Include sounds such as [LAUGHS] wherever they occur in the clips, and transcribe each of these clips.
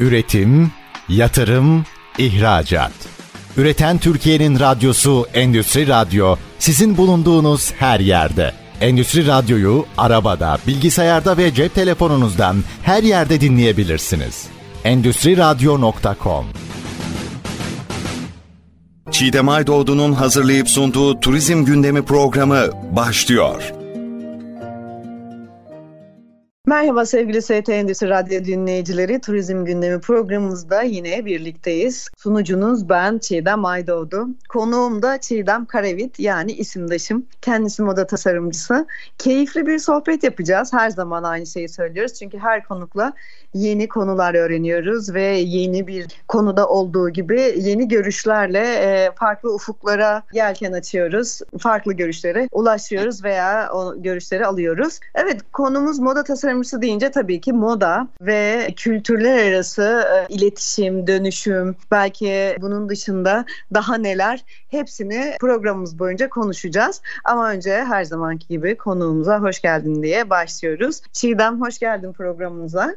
Üretim, yatırım, ihracat. Üreten Türkiye'nin radyosu Endüstri Radyo sizin bulunduğunuz her yerde. Endüstri Radyo'yu arabada, bilgisayarda ve cep telefonunuzdan her yerde dinleyebilirsiniz. Endüstri Radyo.com Çiğdem Aydoğdu'nun hazırlayıp sunduğu Turizm Gündemi programı başlıyor. Merhaba sevgili ST Endüstri Radyo dinleyicileri. Turizm gündemi programımızda yine birlikteyiz. Sunucunuz ben Çiğdem Aydoğdu. Konuğum da Çiğdem Karevit yani isimdaşım. Kendisi moda tasarımcısı. Keyifli bir sohbet yapacağız. Her zaman aynı şeyi söylüyoruz. Çünkü her konukla yeni konular öğreniyoruz ve yeni bir konuda olduğu gibi yeni görüşlerle e, farklı ufuklara yelken açıyoruz. Farklı görüşlere ulaşıyoruz veya o görüşleri alıyoruz. Evet konumuz moda tasarımcısı deyince tabii ki moda ve kültürler arası e, iletişim, dönüşüm, belki bunun dışında daha neler hepsini programımız boyunca konuşacağız. Ama önce her zamanki gibi konuğumuza hoş geldin diye başlıyoruz. Çiğdem hoş geldin programımıza.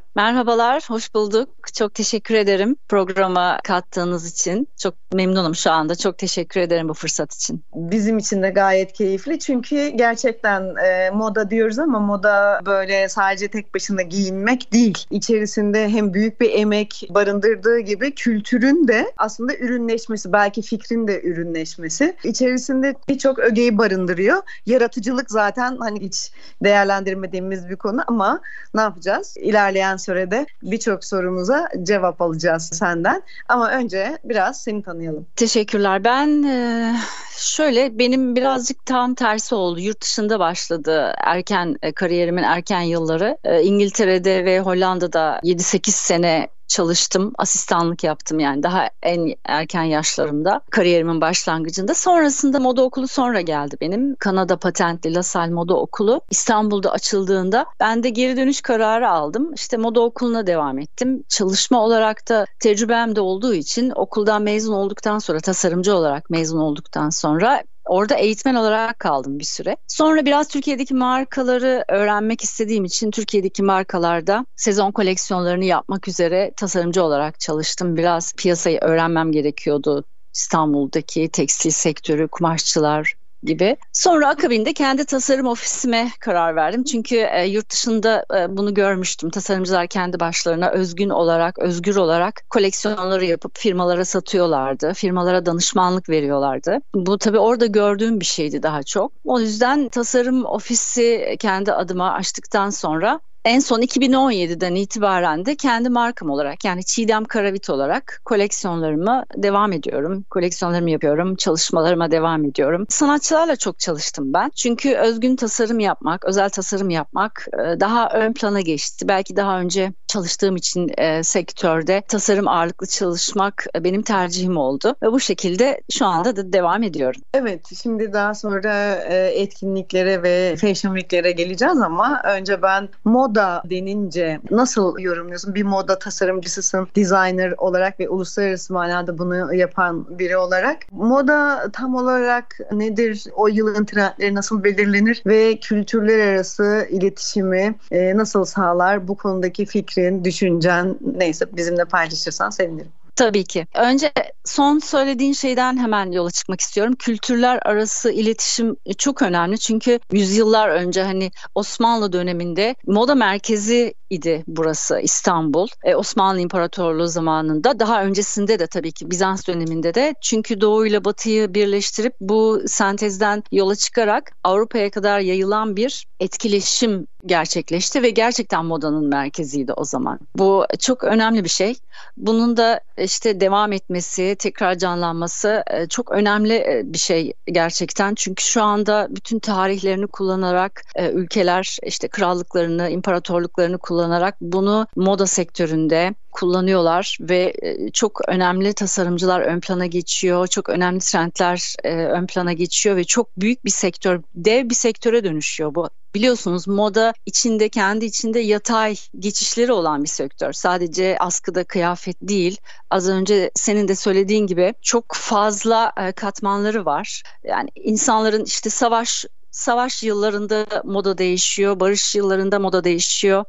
Merhabalar, hoş bulduk. Çok teşekkür ederim programa kattığınız için. Çok memnunum şu anda. Çok teşekkür ederim bu fırsat için. Bizim için de gayet keyifli çünkü gerçekten e, moda diyoruz ama moda böyle sadece tek başına giyinmek değil. İçerisinde hem büyük bir emek barındırdığı gibi kültürün de aslında ürünleşmesi, belki fikrin de ürünleşmesi. İçerisinde birçok ögeyi barındırıyor. Yaratıcılık zaten hani hiç değerlendirmediğimiz bir konu ama ne yapacağız? İlerleyen sürede birçok sorumuza cevap alacağız senden. Ama önce biraz seni tanıyalım. Teşekkürler. Ben e, şöyle benim birazcık tam tersi oldu. Yurt dışında başladı erken e, kariyerimin erken yılları. E, İngiltere'de ve Hollanda'da 7-8 sene çalıştım. Asistanlık yaptım yani daha en erken yaşlarımda. Kariyerimin başlangıcında. Sonrasında moda okulu sonra geldi benim. Kanada patentli LaSalle Moda Okulu İstanbul'da açıldığında ben de geri dönüş kararı aldım. İşte moda okuluna devam ettim. Çalışma olarak da tecrübem de olduğu için okuldan mezun olduktan sonra tasarımcı olarak mezun olduktan sonra Orada eğitmen olarak kaldım bir süre. Sonra biraz Türkiye'deki markaları öğrenmek istediğim için Türkiye'deki markalarda sezon koleksiyonlarını yapmak üzere tasarımcı olarak çalıştım. Biraz piyasayı öğrenmem gerekiyordu. İstanbul'daki tekstil sektörü, kumaşçılar, gibi. Sonra akabinde kendi tasarım ofisime karar verdim. Çünkü e, yurt dışında e, bunu görmüştüm. Tasarımcılar kendi başlarına özgün olarak, özgür olarak koleksiyonları yapıp firmalara satıyorlardı. Firmalara danışmanlık veriyorlardı. Bu tabii orada gördüğüm bir şeydi daha çok. O yüzden tasarım ofisi kendi adıma açtıktan sonra en son 2017'den itibaren de kendi markam olarak yani Çiğdem Karavit olarak koleksiyonlarımı devam ediyorum. Koleksiyonlarımı yapıyorum, çalışmalarıma devam ediyorum. Sanatçılarla çok çalıştım ben. Çünkü özgün tasarım yapmak, özel tasarım yapmak e, daha ön plana geçti. Belki daha önce çalıştığım için e, sektörde tasarım ağırlıklı çalışmak e, benim tercihim oldu. Ve bu şekilde şu anda da devam ediyorum. Evet, şimdi daha sonra e, etkinliklere ve fashion week'lere geleceğiz ama önce ben mod moda denince nasıl yorumluyorsun? Bir moda tasarımcısısın, designer olarak ve uluslararası manada bunu yapan biri olarak. Moda tam olarak nedir? O yılın trendleri nasıl belirlenir ve kültürler arası iletişimi e, nasıl sağlar? Bu konudaki fikrin, düşüncen neyse bizimle paylaşırsan sevinirim. Tabii ki. Önce son söylediğin şeyden hemen yola çıkmak istiyorum. Kültürler arası iletişim çok önemli. Çünkü yüzyıllar önce hani Osmanlı döneminde moda merkezi idi burası İstanbul. E, Osmanlı İmparatorluğu zamanında daha öncesinde de tabii ki Bizans döneminde de çünkü Doğu ile Batı'yı birleştirip bu sentezden yola çıkarak Avrupa'ya kadar yayılan bir etkileşim gerçekleşti ve gerçekten modanın merkeziydi o zaman. Bu çok önemli bir şey. Bunun da işte devam etmesi, tekrar canlanması e, çok önemli e, bir şey gerçekten. Çünkü şu anda bütün tarihlerini kullanarak e, ülkeler işte krallıklarını, imparatorluklarını kullanarak bunu moda sektöründe kullanıyorlar ve çok önemli tasarımcılar ön plana geçiyor. Çok önemli trendler ön plana geçiyor ve çok büyük bir sektör, dev bir sektöre dönüşüyor bu Biliyorsunuz moda içinde kendi içinde yatay geçişleri olan bir sektör. Sadece askıda kıyafet değil. Az önce senin de söylediğin gibi çok fazla e, katmanları var. Yani insanların işte savaş savaş yıllarında moda değişiyor, barış yıllarında moda değişiyor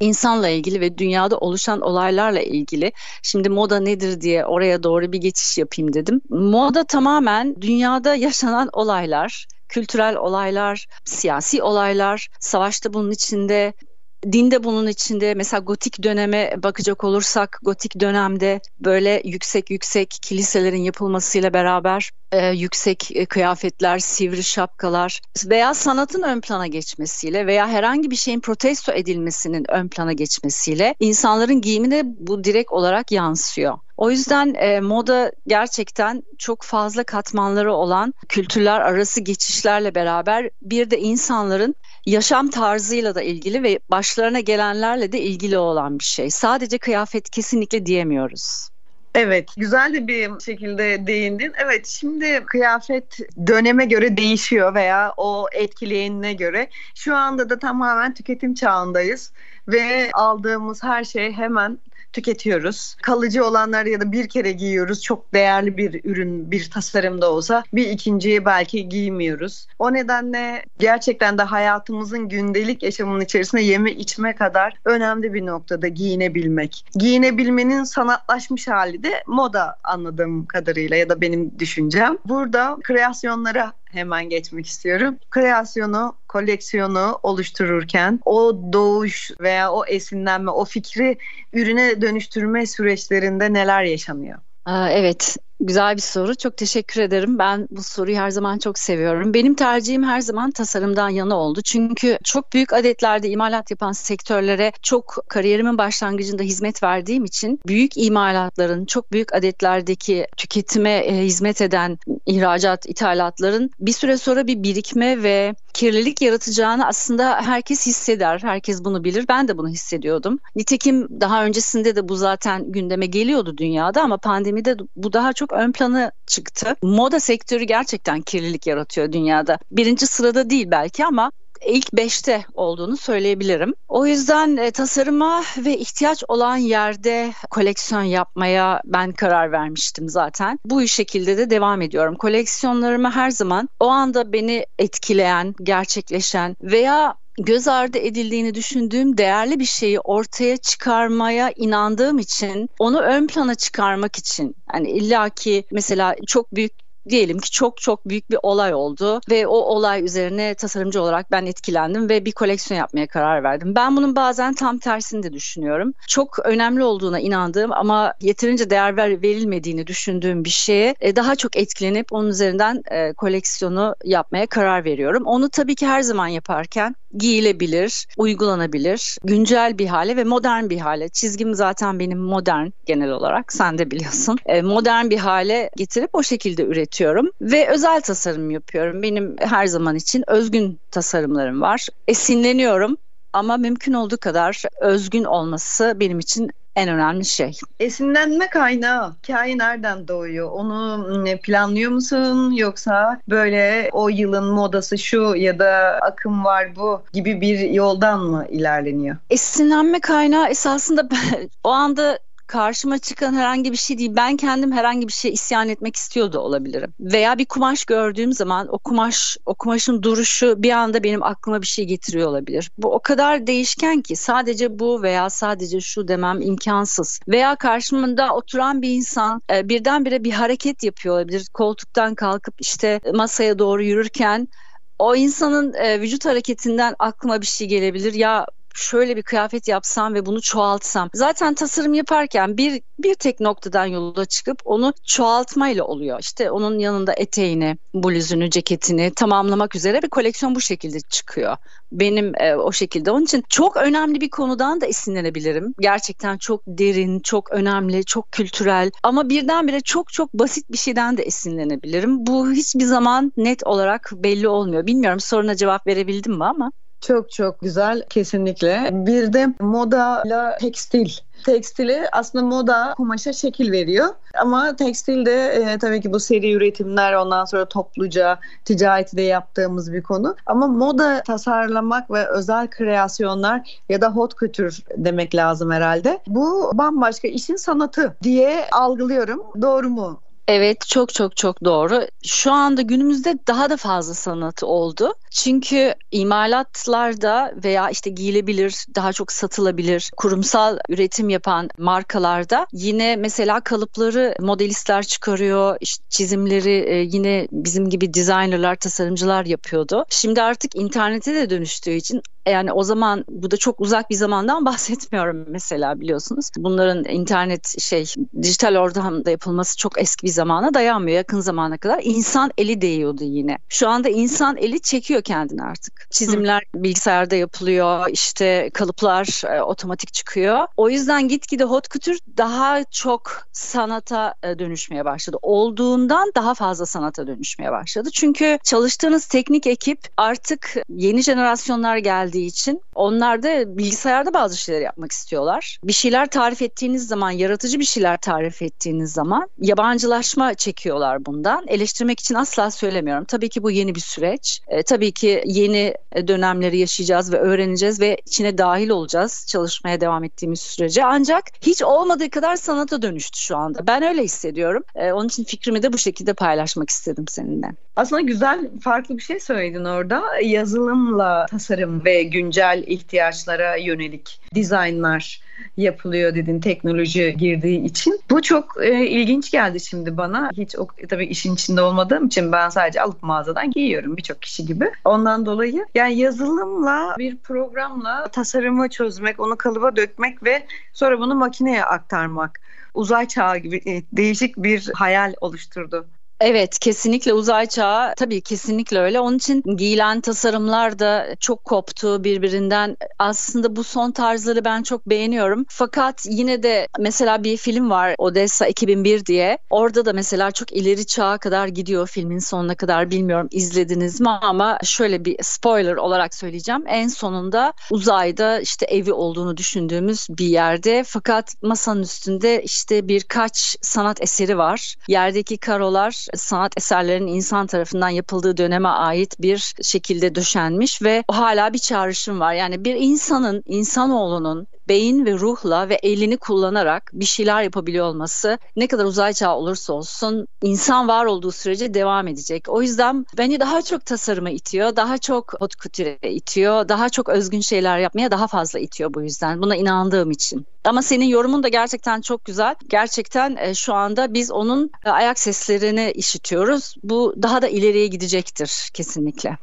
insanla ilgili ve dünyada oluşan olaylarla ilgili. Şimdi moda nedir diye oraya doğru bir geçiş yapayım dedim. Moda tamamen dünyada yaşanan olaylar, kültürel olaylar, siyasi olaylar, savaşta bunun içinde Din de bunun içinde mesela gotik döneme bakacak olursak gotik dönemde böyle yüksek yüksek kiliselerin yapılmasıyla beraber e, yüksek e, kıyafetler, sivri şapkalar veya sanatın ön plana geçmesiyle veya herhangi bir şeyin protesto edilmesinin ön plana geçmesiyle insanların giyimine bu direkt olarak yansıyor. O yüzden e, moda gerçekten çok fazla katmanları olan kültürler arası geçişlerle beraber bir de insanların yaşam tarzıyla da ilgili ve başlarına gelenlerle de ilgili olan bir şey. Sadece kıyafet kesinlikle diyemiyoruz. Evet, güzel de bir şekilde değindin. Evet, şimdi kıyafet döneme göre değişiyor veya o etkileyenine göre. Şu anda da tamamen tüketim çağındayız ve aldığımız her şey hemen tüketiyoruz. Kalıcı olanları ya da bir kere giyiyoruz. Çok değerli bir ürün, bir tasarımda olsa bir ikinciyi belki giymiyoruz. O nedenle gerçekten de hayatımızın gündelik yaşamının içerisinde yeme içme kadar önemli bir noktada giyinebilmek. Giyinebilmenin sanatlaşmış hali de moda anladığım kadarıyla ya da benim düşüncem. Burada kreasyonlara hemen geçmek istiyorum. Kreasyonu, koleksiyonu oluştururken o doğuş veya o esinlenme, o fikri ürüne dönüştürme süreçlerinde neler yaşanıyor? Evet, Güzel bir soru. Çok teşekkür ederim. Ben bu soruyu her zaman çok seviyorum. Benim tercihim her zaman tasarımdan yana oldu. Çünkü çok büyük adetlerde imalat yapan sektörlere çok kariyerimin başlangıcında hizmet verdiğim için büyük imalatların, çok büyük adetlerdeki tüketime e, hizmet eden ihracat, ithalatların bir süre sonra bir birikme ve kirlilik yaratacağını aslında herkes hisseder. Herkes bunu bilir. Ben de bunu hissediyordum. Nitekim daha öncesinde de bu zaten gündeme geliyordu dünyada ama pandemide bu daha çok ön plana çıktı. Moda sektörü gerçekten kirlilik yaratıyor dünyada. Birinci sırada değil belki ama ilk beşte olduğunu söyleyebilirim. O yüzden e, tasarıma ve ihtiyaç olan yerde koleksiyon yapmaya ben karar vermiştim zaten. Bu şekilde de devam ediyorum. Koleksiyonlarımı her zaman o anda beni etkileyen, gerçekleşen veya göz ardı edildiğini düşündüğüm değerli bir şeyi ortaya çıkarmaya inandığım için onu ön plana çıkarmak için yani illaki mesela çok büyük diyelim ki çok çok büyük bir olay oldu ve o olay üzerine tasarımcı olarak ben etkilendim ve bir koleksiyon yapmaya karar verdim. Ben bunun bazen tam tersini de düşünüyorum. Çok önemli olduğuna inandığım ama yeterince değer ver, verilmediğini düşündüğüm bir şeye e, daha çok etkilenip onun üzerinden e, koleksiyonu yapmaya karar veriyorum. Onu tabii ki her zaman yaparken giyilebilir, uygulanabilir, güncel bir hale ve modern bir hale. Çizgim zaten benim modern genel olarak sen de biliyorsun. E, modern bir hale getirip o şekilde üretiyorum ve özel tasarım yapıyorum. Benim her zaman için özgün tasarımlarım var. Esinleniyorum ama mümkün olduğu kadar özgün olması benim için en önemli şey. Esinlenme kaynağı hikaye nereden doğuyor? Onu planlıyor musun yoksa böyle o yılın modası şu ya da akım var bu gibi bir yoldan mı ilerleniyor? Esinlenme kaynağı esasında [LAUGHS] o anda karşıma çıkan herhangi bir şey değil. Ben kendim herhangi bir şey isyan etmek istiyor da olabilirim. Veya bir kumaş gördüğüm zaman o kumaş, o kumaşın duruşu bir anda benim aklıma bir şey getiriyor olabilir. Bu o kadar değişken ki sadece bu veya sadece şu demem imkansız. Veya karşımda oturan bir insan e, birdenbire bir hareket yapıyor olabilir. Koltuktan kalkıp işte masaya doğru yürürken o insanın e, vücut hareketinden aklıma bir şey gelebilir. Ya şöyle bir kıyafet yapsam ve bunu çoğaltsam. Zaten tasarım yaparken bir bir tek noktadan yola çıkıp onu çoğaltmayla oluyor. İşte onun yanında eteğini, bluzunu, ceketini tamamlamak üzere bir koleksiyon bu şekilde çıkıyor. Benim e, o şekilde. Onun için çok önemli bir konudan da esinlenebilirim. Gerçekten çok derin, çok önemli, çok kültürel ama birdenbire çok çok basit bir şeyden de esinlenebilirim. Bu hiçbir zaman net olarak belli olmuyor. Bilmiyorum soruna cevap verebildim mi ama. Çok çok güzel kesinlikle. Bir de moda ile tekstil. Tekstili aslında moda kumaşa şekil veriyor. Ama tekstilde e, tabii ki bu seri üretimler ondan sonra topluca ticareti de yaptığımız bir konu. Ama moda tasarlamak ve özel kreasyonlar ya da hot couture demek lazım herhalde. Bu bambaşka işin sanatı diye algılıyorum. Doğru mu Evet çok çok çok doğru. Şu anda günümüzde daha da fazla sanat oldu. Çünkü imalatlarda veya işte giyilebilir, daha çok satılabilir, kurumsal üretim yapan markalarda yine mesela kalıpları modelistler çıkarıyor, işte çizimleri e, yine bizim gibi designerlar, tasarımcılar yapıyordu. Şimdi artık internete de dönüştüğü için yani o zaman bu da çok uzak bir zamandan [LAUGHS] bahsetmiyorum mesela biliyorsunuz. Bunların internet şey dijital ortamda yapılması çok eski bir zamana dayanmıyor. Yakın zamana kadar insan eli değiyordu yine. Şu anda insan eli çekiyor kendini artık. Çizimler Hı. bilgisayarda yapılıyor. işte kalıplar e, otomatik çıkıyor. O yüzden gitgide hot couture daha çok sanata e, dönüşmeye başladı. Olduğundan daha fazla sanata dönüşmeye başladı. Çünkü çalıştığınız teknik ekip artık yeni jenerasyonlar geldiği için onlar da bilgisayarda bazı şeyler yapmak istiyorlar. Bir şeyler tarif ettiğiniz zaman, yaratıcı bir şeyler tarif ettiğiniz zaman yabancılaşma çekiyorlar bundan. Eleştirmek için asla söylemiyorum. Tabii ki bu yeni bir süreç. E, tabii ki yeni dönemleri yaşayacağız ve öğreneceğiz ve içine dahil olacağız çalışmaya devam ettiğimiz sürece. Ancak hiç olmadığı kadar sanata dönüştü şu anda. Ben öyle hissediyorum. E, onun için fikrimi de bu şekilde paylaşmak istedim seninle. Aslında güzel, farklı bir şey söyledin orada. Yazılımla tasarım ve güncel ihtiyaçlara yönelik dizaynlar yapılıyor dedin teknoloji girdiği için. Bu çok e, ilginç geldi şimdi bana. Hiç o, tabii işin içinde olmadığım için ben sadece alıp mağazadan giyiyorum birçok kişi gibi. Ondan dolayı yani yazılımla bir programla tasarımı çözmek, onu kalıba dökmek ve sonra bunu makineye aktarmak uzay çağı gibi e, değişik bir hayal oluşturdu. Evet kesinlikle uzay çağı tabii kesinlikle öyle. Onun için giyilen tasarımlar da çok koptu birbirinden. Aslında bu son tarzları ben çok beğeniyorum. Fakat yine de mesela bir film var Odessa 2001 diye. Orada da mesela çok ileri çağa kadar gidiyor filmin sonuna kadar bilmiyorum izlediniz mi ama şöyle bir spoiler olarak söyleyeceğim. En sonunda uzayda işte evi olduğunu düşündüğümüz bir yerde fakat masanın üstünde işte birkaç sanat eseri var. Yerdeki karolar sanat eserlerinin insan tarafından yapıldığı döneme ait bir şekilde döşenmiş ve hala bir çağrışım var. Yani bir insanın, insanoğlunun beyin ve ruhla ve elini kullanarak bir şeyler yapabiliyor olması ne kadar uzay çağı olursa olsun insan var olduğu sürece devam edecek. O yüzden beni daha çok tasarıma itiyor, daha çok hot couture'e itiyor, daha çok özgün şeyler yapmaya daha fazla itiyor bu yüzden. Buna inandığım için. Ama senin yorumun da gerçekten çok güzel. Gerçekten e, şu anda biz onun e, ayak seslerini işitiyoruz. Bu daha da ileriye gidecektir kesinlikle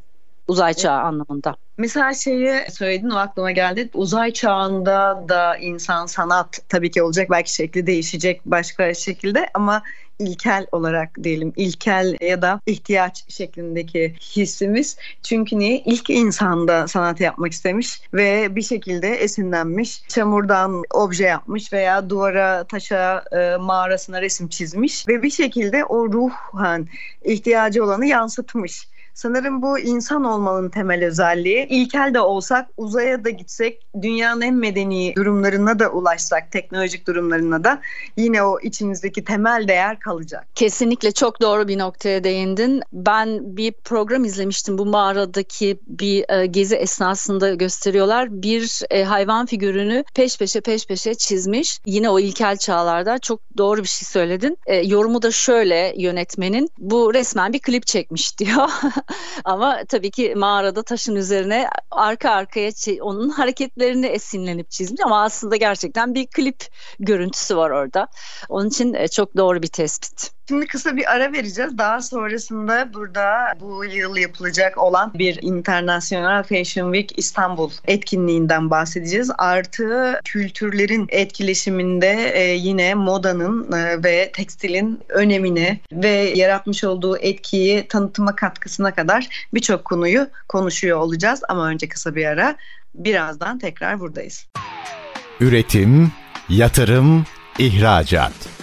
uzay çağı anlamında. Mesela şeyi söyledin o aklıma geldi. Uzay çağında da insan sanat tabii ki olacak. Belki şekli değişecek başka şekilde ama ilkel olarak diyelim ilkel ya da ihtiyaç şeklindeki hissimiz. Çünkü niye? İlk insanda sanat yapmak istemiş ve bir şekilde esinlenmiş. Çamurdan obje yapmış veya duvara, taşa, e, mağarasına resim çizmiş ve bir şekilde o ruhan ihtiyacı olanı yansıtmış. Sanırım bu insan olmanın temel özelliği. İlkel de olsak, uzaya da gitsek, dünyanın en medeni durumlarına da ulaşsak, teknolojik durumlarına da yine o içimizdeki temel değer kalacak. Kesinlikle çok doğru bir noktaya değindin. Ben bir program izlemiştim. Bu mağaradaki bir e, gezi esnasında gösteriyorlar. Bir e, hayvan figürünü peş peşe peş peşe çizmiş. Yine o ilkel çağlarda çok doğru bir şey söyledin. E, yorumu da şöyle yönetmenin. Bu resmen bir klip çekmiş [LAUGHS] diyor. [LAUGHS] Ama tabii ki mağarada taşın üzerine arka arkaya onun hareketlerini esinlenip çizmiş ama aslında gerçekten bir klip görüntüsü var orada. Onun için e, çok doğru bir tespit. Şimdi kısa bir ara vereceğiz. Daha sonrasında burada bu yıl yapılacak olan bir International Fashion Week İstanbul etkinliğinden bahsedeceğiz. Artı kültürlerin etkileşiminde e, yine modanın e, ve tekstilin önemini ve yaratmış olduğu etkiyi tanıtıma katkısına kadar birçok konuyu konuşuyor olacağız. Ama önce kısa bir ara. Birazdan tekrar buradayız. Üretim, yatırım, ihracat.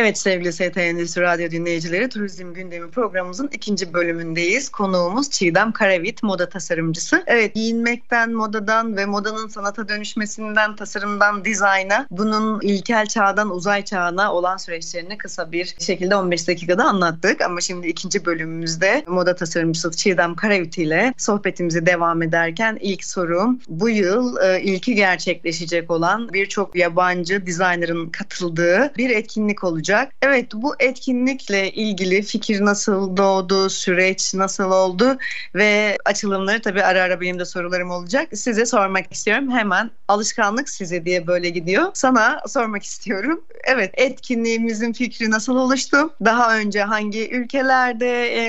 Evet sevgili ST Endüstri Radyo dinleyicileri Turizm Gündemi programımızın ikinci bölümündeyiz. Konuğumuz Çiğdem Karavit, moda tasarımcısı. Evet giyinmekten, modadan ve modanın sanata dönüşmesinden, tasarımdan dizayna, bunun ilkel çağdan uzay çağına olan süreçlerini kısa bir şekilde 15 dakikada anlattık. Ama şimdi ikinci bölümümüzde moda tasarımcısı Çiğdem Karavit ile sohbetimizi devam ederken ilk sorum bu yıl e, ilki gerçekleşecek olan birçok yabancı dizaynerin katıldığı bir etkinlik olacak olacak. Evet bu etkinlikle ilgili fikir nasıl doğdu, süreç nasıl oldu ve açılımları tabii ara ara benim de sorularım olacak. Size sormak istiyorum. Hemen alışkanlık size diye böyle gidiyor. Sana sormak istiyorum. Evet etkinliğimizin fikri nasıl oluştu? Daha önce hangi ülkelerde e,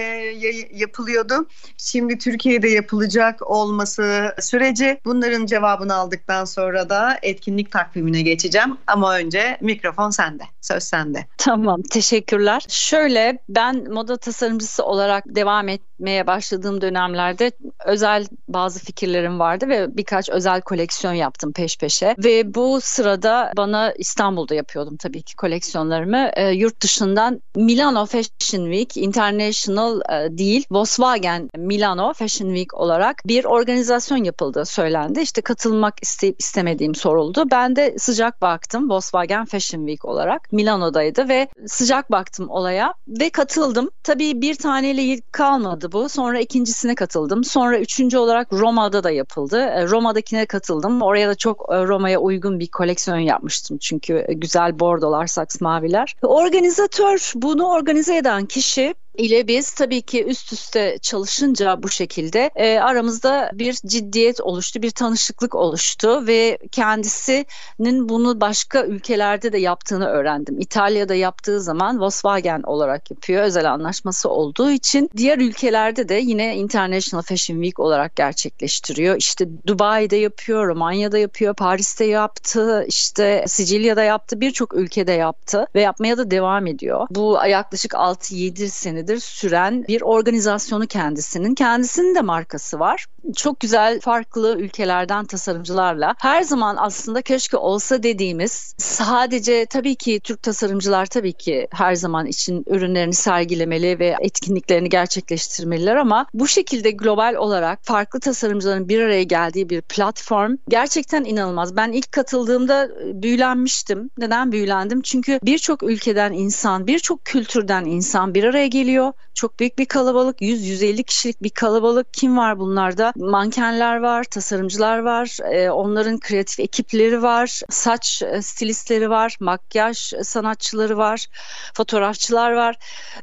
yapılıyordu? Şimdi Türkiye'de yapılacak olması süreci. Bunların cevabını aldıktan sonra da etkinlik takvimine geçeceğim. Ama önce mikrofon sende. Söz sende. Tamam teşekkürler. Şöyle ben moda tasarımcısı olarak devam etmeye başladığım dönemlerde özel bazı fikirlerim vardı ve birkaç özel koleksiyon yaptım peş peşe. Ve bu sırada bana İstanbul'da yapıyordum tabii ki koleksiyonlarımı. E, yurt dışından Milano Fashion Week International e, değil Volkswagen Milano Fashion Week olarak bir organizasyon yapıldığı söylendi. İşte katılmak isteyip istemediğim soruldu. Ben de sıcak baktım Volkswagen Fashion Week olarak. Ankara'daydı ve sıcak baktım olaya ve katıldım. Tabii bir taneyle kalmadı bu. Sonra ikincisine katıldım. Sonra üçüncü olarak Roma'da da yapıldı. E, Roma'dakine katıldım. Oraya da çok e, Roma'ya uygun bir koleksiyon yapmıştım. Çünkü güzel bordolar, saks maviler. Organizatör, bunu organize eden kişi ile biz tabii ki üst üste çalışınca bu şekilde e, aramızda bir ciddiyet oluştu, bir tanışıklık oluştu ve kendisinin bunu başka ülkelerde de yaptığını öğrendim. İtalya'da yaptığı zaman Volkswagen olarak yapıyor, özel anlaşması olduğu için diğer ülkelerde de yine International Fashion Week olarak gerçekleştiriyor. İşte Dubai'de yapıyor, Romanya'da yapıyor, Paris'te yaptı, işte Sicilya'da yaptı, birçok ülkede yaptı ve yapmaya da devam ediyor. Bu yaklaşık 6-7 senedir senedir süren bir organizasyonu kendisinin. Kendisinin de markası var. Çok güzel farklı ülkelerden tasarımcılarla her zaman aslında keşke olsa dediğimiz sadece tabii ki Türk tasarımcılar tabii ki her zaman için ürünlerini sergilemeli ve etkinliklerini gerçekleştirmeliler ama bu şekilde global olarak farklı tasarımcıların bir araya geldiği bir platform gerçekten inanılmaz. Ben ilk katıldığımda büyülenmiştim. Neden büyülendim? Çünkü birçok ülkeden insan, birçok kültürden insan bir araya geliyor. Çok büyük bir kalabalık. 100-150 kişilik bir kalabalık. Kim var bunlarda? Mankenler var, tasarımcılar var, e, onların kreatif ekipleri var, saç e, stilistleri var, makyaj sanatçıları var, fotoğrafçılar var.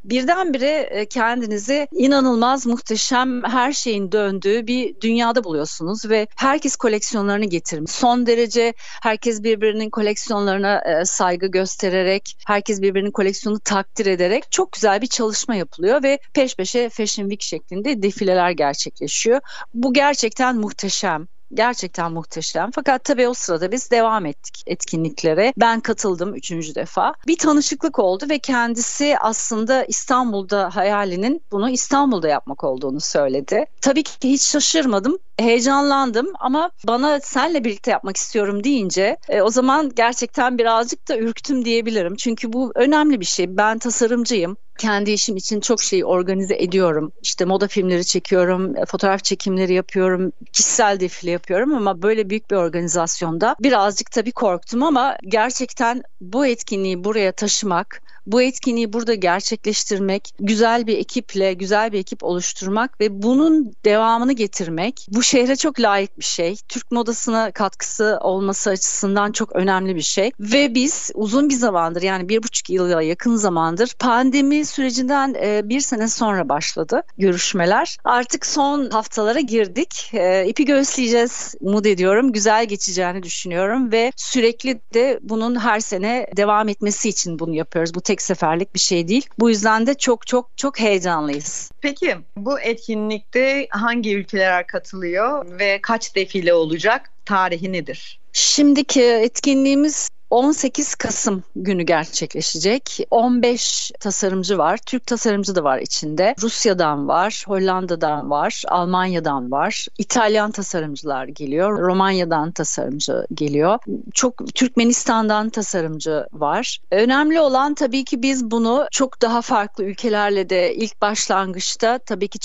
Birdenbire e, kendinizi inanılmaz muhteşem her şeyin döndüğü bir dünyada buluyorsunuz ve herkes koleksiyonlarını getirmiş. Son derece herkes birbirinin koleksiyonlarına e, saygı göstererek, herkes birbirinin koleksiyonunu takdir ederek çok güzel bir çalışma yapılıyor ve peş peşe Fashion Week şeklinde defileler gerçekleşiyor. Bu gerçekten muhteşem gerçekten muhteşem. Fakat tabii o sırada biz devam ettik etkinliklere. Ben katıldım üçüncü defa. Bir tanışıklık oldu ve kendisi aslında İstanbul'da hayalinin bunu İstanbul'da yapmak olduğunu söyledi. Tabii ki hiç şaşırmadım. Heyecanlandım ama bana senle birlikte yapmak istiyorum deyince e, o zaman gerçekten birazcık da ürktüm diyebilirim. Çünkü bu önemli bir şey. Ben tasarımcıyım kendi işim için çok şeyi organize ediyorum. İşte moda filmleri çekiyorum, fotoğraf çekimleri yapıyorum, kişisel defile yapıyorum ama böyle büyük bir organizasyonda birazcık tabii korktum ama gerçekten bu etkinliği buraya taşımak bu etkinliği burada gerçekleştirmek, güzel bir ekiple, güzel bir ekip oluşturmak ve bunun devamını getirmek bu şehre çok layık bir şey. Türk modasına katkısı olması açısından çok önemli bir şey. Ve biz uzun bir zamandır yani bir buçuk yıla yakın zamandır pandemi sürecinden e, bir sene sonra başladı görüşmeler. Artık son haftalara girdik. E, ipi göğüsleyeceğiz umut ediyorum. Güzel geçeceğini düşünüyorum ve sürekli de bunun her sene devam etmesi için bunu yapıyoruz. Bu tek tek seferlik bir şey değil. Bu yüzden de çok çok çok heyecanlıyız. Peki bu etkinlikte hangi ülkeler katılıyor ve kaç defile olacak? Tarihi nedir? Şimdiki etkinliğimiz 18 Kasım günü gerçekleşecek. 15 tasarımcı var. Türk tasarımcı da var içinde. Rusya'dan var, Hollanda'dan var, Almanya'dan var. İtalyan tasarımcılar geliyor. Romanya'dan tasarımcı geliyor. Çok Türkmenistan'dan tasarımcı var. Önemli olan tabii ki biz bunu çok daha farklı ülkelerle de ilk başlangıçta tabii ki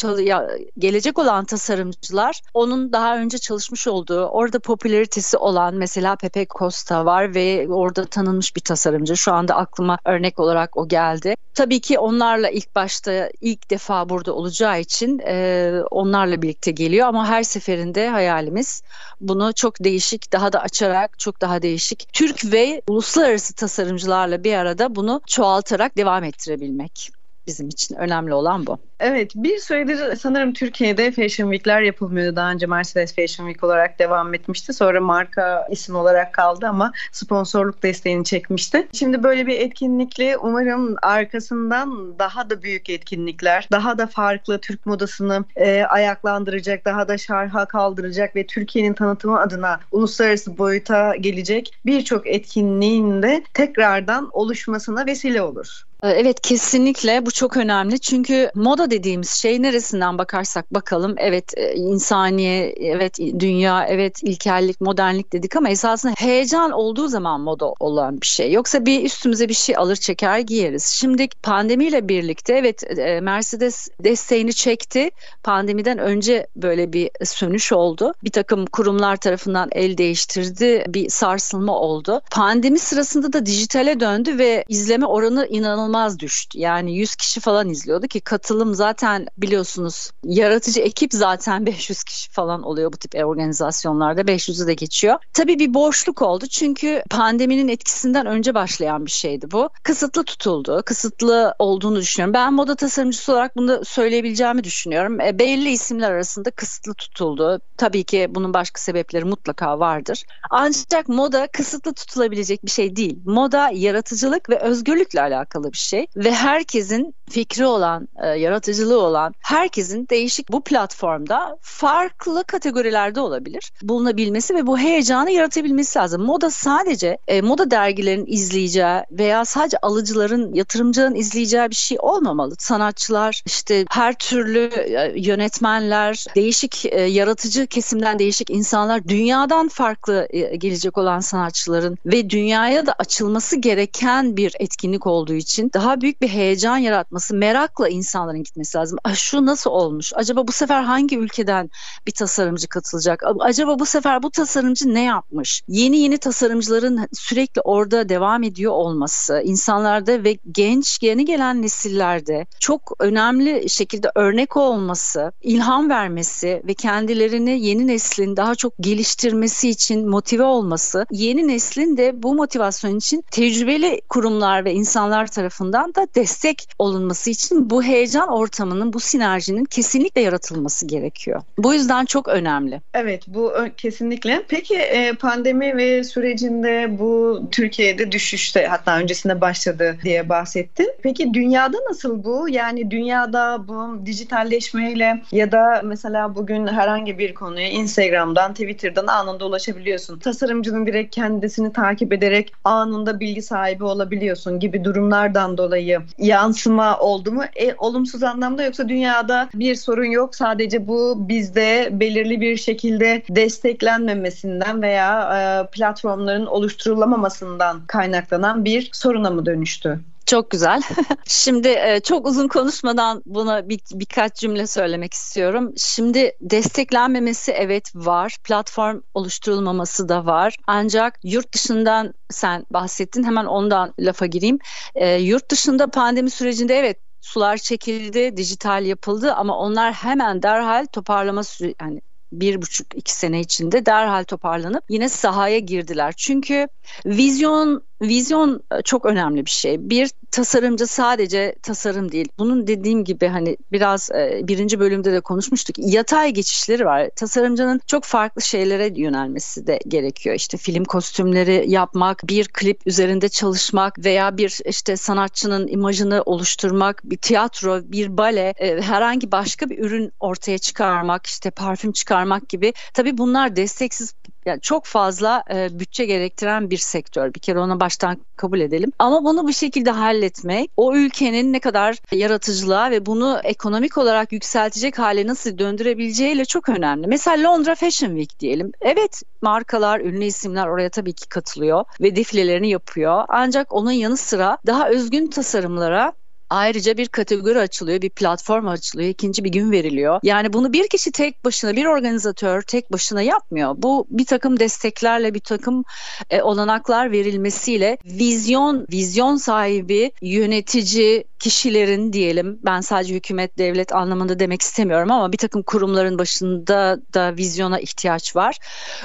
gelecek olan tasarımcılar onun daha önce çalışmış olduğu orada popülaritesi olan mesela Pepe Costa var ve orada tanınmış bir tasarımcı. Şu anda aklıma örnek olarak o geldi. Tabii ki onlarla ilk başta ilk defa burada olacağı için e, onlarla birlikte geliyor ama her seferinde hayalimiz bunu çok değişik, daha da açarak çok daha değişik Türk ve uluslararası tasarımcılarla bir arada bunu çoğaltarak devam ettirebilmek bizim için önemli olan bu. Evet bir süredir sanırım Türkiye'de Fashion Week'ler yapılmıyordu. Daha önce Mercedes Fashion Week olarak devam etmişti. Sonra marka isim olarak kaldı ama sponsorluk desteğini çekmişti. Şimdi böyle bir etkinlikle umarım arkasından daha da büyük etkinlikler, daha da farklı Türk modasını e, ayaklandıracak, daha da şarha kaldıracak ve Türkiye'nin tanıtımı adına uluslararası boyuta gelecek birçok etkinliğin de tekrardan oluşmasına vesile olur. Ee, evet kesinlikle bu çok önemli çünkü moda dediğimiz şey neresinden bakarsak bakalım evet e, insaniye, evet dünya, evet ilkellik, modernlik dedik ama esasında heyecan olduğu zaman moda olan bir şey. Yoksa bir üstümüze bir şey alır çeker giyeriz. Şimdi pandemiyle birlikte evet e, Mercedes desteğini çekti. Pandemiden önce böyle bir sönüş oldu. Bir takım kurumlar tarafından el değiştirdi. Bir sarsılma oldu. Pandemi sırasında da dijitale döndü ve izleme oranı inanılmaz inanılmaz düştü. Yani 100 kişi falan izliyordu ki katılım zaten biliyorsunuz yaratıcı ekip zaten [LAUGHS] 500 kişi falan oluyor bu tip organizasyonlarda 500'ü de geçiyor. Tabii bir boşluk oldu çünkü pandeminin etkisinden önce başlayan bir şeydi bu. Kısıtlı tutuldu. Kısıtlı olduğunu düşünüyorum. Ben moda tasarımcısı olarak bunu da söyleyebileceğimi düşünüyorum. E, belli isimler arasında kısıtlı tutuldu. Tabii ki bunun başka sebepleri mutlaka vardır. Ancak moda kısıtlı tutulabilecek bir şey değil. Moda yaratıcılık ve özgürlükle alakalı bir ve herkesin fikri olan, e, yaratıcılığı olan herkesin değişik bu platformda farklı kategorilerde olabilir. Bulunabilmesi ve bu heyecanı yaratabilmesi lazım. Moda sadece e, moda dergilerin izleyeceği veya sadece alıcıların, yatırımcıların izleyeceği bir şey olmamalı. Sanatçılar, işte her türlü e, yönetmenler, değişik e, yaratıcı kesimden değişik insanlar, dünyadan farklı e, gelecek olan sanatçıların ve dünyaya da açılması gereken bir etkinlik olduğu için daha büyük bir heyecan yaratması, merakla insanların gitmesi lazım. Şu nasıl olmuş? Acaba bu sefer hangi ülkeden bir tasarımcı katılacak? Acaba bu sefer bu tasarımcı ne yapmış? Yeni yeni tasarımcıların sürekli orada devam ediyor olması, insanlarda ve genç yeni gelen nesillerde çok önemli şekilde örnek olması, ilham vermesi ve kendilerini yeni neslin daha çok geliştirmesi için motive olması, yeni neslin de bu motivasyon için tecrübeli kurumlar ve insanlar tarafından tarafından da destek olunması için bu heyecan ortamının, bu sinerjinin kesinlikle yaratılması gerekiyor. Bu yüzden çok önemli. Evet bu kesinlikle. Peki e, pandemi ve sürecinde bu Türkiye'de düşüşte hatta öncesinde başladı diye bahsettin. Peki dünyada nasıl bu? Yani dünyada bu dijitalleşmeyle ya da mesela bugün herhangi bir konuya Instagram'dan, Twitter'dan anında ulaşabiliyorsun. Tasarımcının direkt kendisini takip ederek anında bilgi sahibi olabiliyorsun gibi durumlardan dolayı yansıma oldu mu? E, olumsuz anlamda yoksa dünyada bir sorun yok. Sadece bu bizde belirli bir şekilde desteklenmemesinden veya e, platformların oluşturulamamasından kaynaklanan bir soruna mı dönüştü? Çok güzel. [LAUGHS] Şimdi e, çok uzun konuşmadan buna bir, birkaç cümle söylemek istiyorum. Şimdi desteklenmemesi evet var. Platform oluşturulmaması da var. Ancak yurt dışından sen bahsettin. Hemen ondan lafa gireyim. E, yurt dışında pandemi sürecinde evet sular çekildi, dijital yapıldı ama onlar hemen derhal toparlama yani bir buçuk iki sene içinde derhal toparlanıp yine sahaya girdiler. Çünkü vizyon vizyon e, çok önemli bir şey. Bir tasarımcı sadece tasarım değil. Bunun dediğim gibi hani biraz e, birinci bölümde de konuşmuştuk. Yatay geçişleri var. Tasarımcının çok farklı şeylere yönelmesi de gerekiyor. İşte film kostümleri yapmak, bir klip üzerinde çalışmak veya bir işte sanatçının imajını oluşturmak, bir tiyatro, bir bale, e, herhangi başka bir ürün ortaya çıkarmak, işte parfüm çıkarmak gibi. Tabii bunlar desteksiz Yani çok fazla e, bütçe gerektiren bir sektör. Bir kere ona baştan kabul edelim. Ama bunu bir şekilde halletmek o ülkenin ne kadar yaratıcılığa ve bunu ekonomik olarak yükseltecek hale nasıl döndürebileceğiyle çok önemli. Mesela Londra Fashion Week diyelim. Evet markalar, ünlü isimler oraya tabii ki katılıyor ve defilelerini yapıyor. Ancak onun yanı sıra daha özgün tasarımlara Ayrıca bir kategori açılıyor, bir platform açılıyor, ikinci bir gün veriliyor. Yani bunu bir kişi tek başına, bir organizatör tek başına yapmıyor. Bu bir takım desteklerle, bir takım e, olanaklar verilmesiyle vizyon, vizyon sahibi, yönetici, kişilerin diyelim ben sadece hükümet devlet anlamında demek istemiyorum ama bir takım kurumların başında da vizyona ihtiyaç var.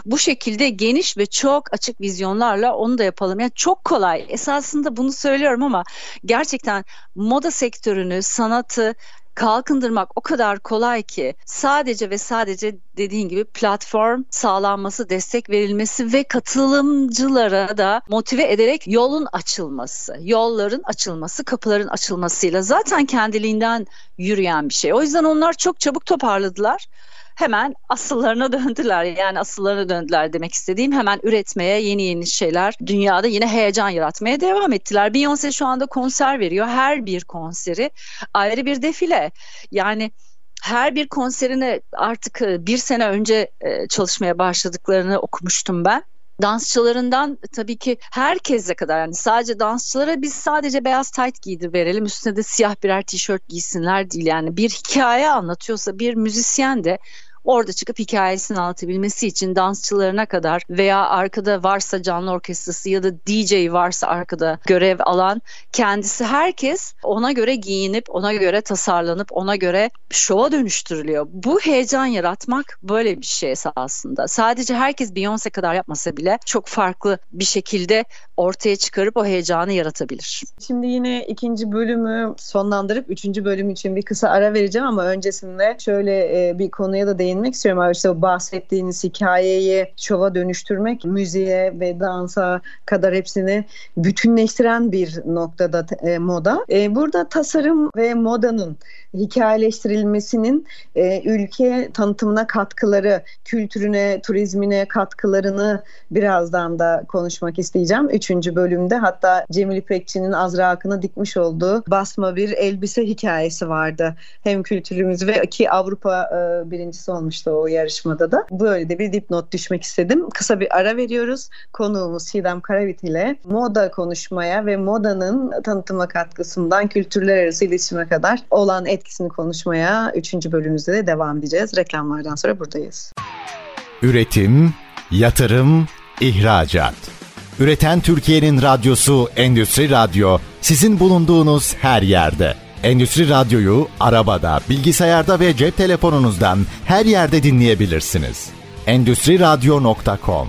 Bu şekilde geniş ve çok açık vizyonlarla onu da yapalım. Yani çok kolay. Esasında bunu söylüyorum ama gerçekten moda sektörünü, sanatı kalkındırmak o kadar kolay ki sadece ve sadece dediğin gibi platform sağlanması, destek verilmesi ve katılımcılara da motive ederek yolun açılması, yolların açılması, kapıların açılmasıyla zaten kendiliğinden yürüyen bir şey. O yüzden onlar çok çabuk toparladılar hemen asıllarına döndüler. Yani asıllarına döndüler demek istediğim hemen üretmeye yeni yeni şeyler dünyada yine heyecan yaratmaya devam ettiler. Beyoncé şu anda konser veriyor. Her bir konseri ayrı bir defile. Yani her bir konserine artık e, bir sene önce e, çalışmaya başladıklarını okumuştum ben dansçılarından tabii ki herkese kadar yani sadece dansçılara biz sadece beyaz tight giydir verelim üstüne de siyah birer tişört giysinler değil yani bir hikaye anlatıyorsa bir müzisyen de orada çıkıp hikayesini anlatabilmesi için dansçılarına kadar veya arkada varsa canlı orkestrası ya da DJ varsa arkada görev alan kendisi herkes ona göre giyinip ona göre tasarlanıp ona göre şova dönüştürülüyor. Bu heyecan yaratmak böyle bir şey esasında. Sadece herkes Beyoncé kadar yapmasa bile çok farklı bir şekilde ortaya çıkarıp o heyecanı yaratabilir. Şimdi yine ikinci bölümü sonlandırıp üçüncü bölüm için bir kısa ara vereceğim ama öncesinde şöyle e, bir konuya da değinmek istiyorum. O bahsettiğiniz hikayeyi şova dönüştürmek, müziğe ve dansa kadar hepsini bütünleştiren bir noktada e, moda. E, burada tasarım ve modanın hikayeleştirilmesinin e, ülke tanıtımına katkıları, kültürüne, turizmine katkılarını birazdan da konuşmak isteyeceğim. Üçüncü bölümde hatta Cemil İpekçi'nin Azra Akın'a dikmiş olduğu basma bir elbise hikayesi vardı. Hem kültürümüz ve ki Avrupa e, birincisi olmuştu o yarışmada da. Böyle de bir dipnot düşmek istedim. Kısa bir ara veriyoruz. Konuğumuz Çiğdem Karavit ile moda konuşmaya ve modanın tanıtıma katkısından kültürler arası iletişime kadar olan etkisini konuşmaya 3. bölümümüzde de devam edeceğiz. Reklamlardan sonra buradayız. Üretim, yatırım, ihracat. Üreten Türkiye'nin radyosu Endüstri Radyo sizin bulunduğunuz her yerde. Endüstri Radyo'yu arabada, bilgisayarda ve cep telefonunuzdan her yerde dinleyebilirsiniz. Endüstri Radyo.com